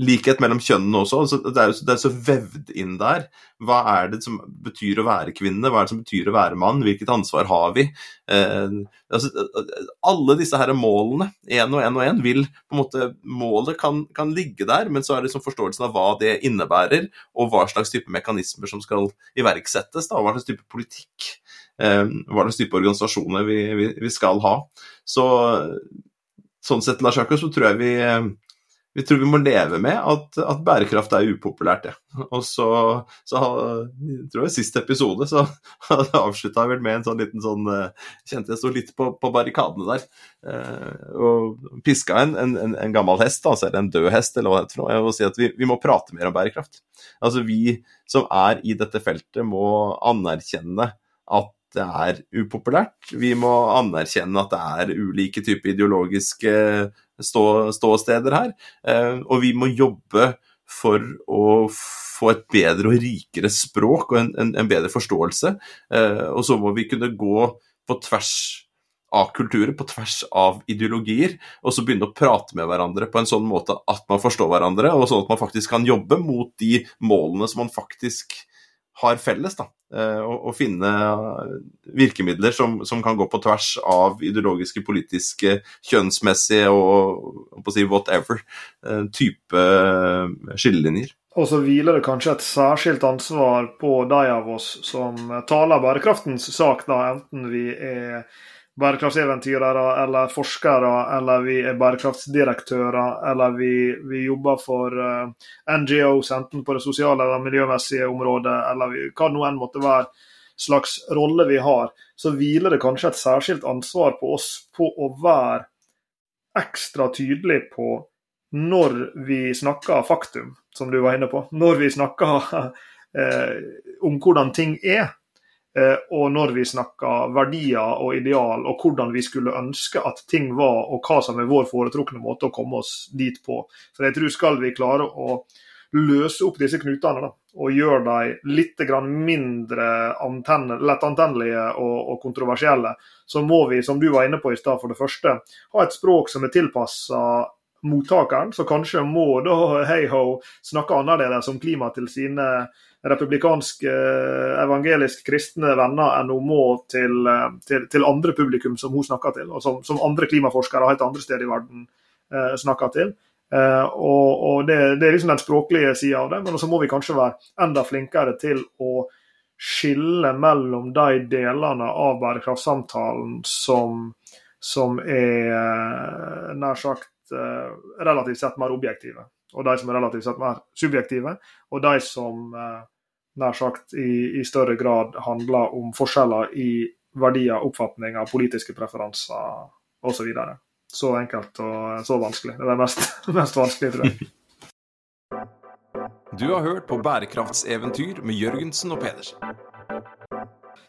Speaker 3: likhet mellom kjønnene også. Altså, det, er, det er så vevd inn der. Hva er det som betyr å være kvinne? Hva er det som betyr å være mann? Hvilket ansvar har vi? Eh, altså, alle disse her målene, én og én og én, vil på en måte Målet kan, kan, ligge der, men så er det liksom forståelsen av hva det innebærer, og hva slags type mekanismer som skal iverksettes, da, og hva slags type politikk, eh, hva slags type organisasjoner vi, vi, vi skal ha. Så sånn sett, Lars Jakob, så tror jeg vi, vi tror vi må leve med at, at bærekraft er upopulært, ja. Og så, så jeg tror jeg siste episode så avslutta jeg vel med en sånn liten sånn eh, Kjente jeg sto litt på, på barrikadene der. Eh, og piska en, en, en, gammel hest, altså en død hest, eller hva det heter, og si at vi, vi må prate mer om bærekraft. Altså vi som er i dette feltet, må anerkjenne at det er upopulært. Vi må anerkjenne at det er ulike typer ideologiske stå, ståsteder her. Eh, og vi må jobbe for å få et bedre og rikere språk og en, en, en bedre forståelse. Eh, og så må vi kunne gå på tvers av kulturer, på tvers av ideologier, og så begynne å prate med hverandre på en sånn måte at man forstår hverandre, og sånn at man faktisk kan jobbe mot de målene som man faktisk har felles. da, å og, og finne virkemidler som, som, kan gå på tvers av ideologiske, politiske, kjønnsmessige og, på å si whatever eh, type eh, skillelinjer.
Speaker 2: Og så hviler det kanskje et særskilt ansvar på de av oss som taler bærekraftens sak, da, enten vi er bærekraftseventyrere eller forskere, eller vi er bærekraftsdirektører, eller vi, vi jobber for eh, NGOs, enten på det sosiale eller miljømessige området, eller vi, hva det nå enn måtte være. slags rolle vi har, så hviler det kanskje et særskilt ansvar på oss på å være ekstra tydelig på når vi snakker faktum, som du var inne på. Når vi snakker eh, om hvordan ting er. Eh, og når vi snakker verdier og ideal, og hvordan vi skulle ønske at ting var, og hva som er vår foretrukne måte å komme oss dit på. For jeg tror skal vi klare å løse opp disse knutene da, og gjøre dem litt mindre antenne, lettantennelige og, og, kontroversielle, så må vi, som du var inne på i stad, for det første ha et språk som er tilpassa mottakeren, så kanskje må da Heiho snakke annerledes om klima til sine republikanske, evangelisk kristne venner enn hun må til, til, til, andre publikum som hun snakker til, og som, som andre klimaforskere helt andre steder i verden eh, snakker til. Eh, og, og det, det, er liksom den språklige sida av det, men så må vi kanskje være enda flinkere til å skille mellom de delene av bærekraftsamtalen som, som er eh, nær sagt eh, relativt sett mer objektive, og de som er relativt sett mer subjektive, og de som eh, nær sagt i, i, større grad handler om forskjeller i verdier, oppfatninger, politiske preferanser osv. Så, så enkelt og så vanskelig. Det er det mest, mest vanskelige, tror jeg.
Speaker 1: Du har hørt på Bærekraftseventyr med Jørgensen og Pedersen.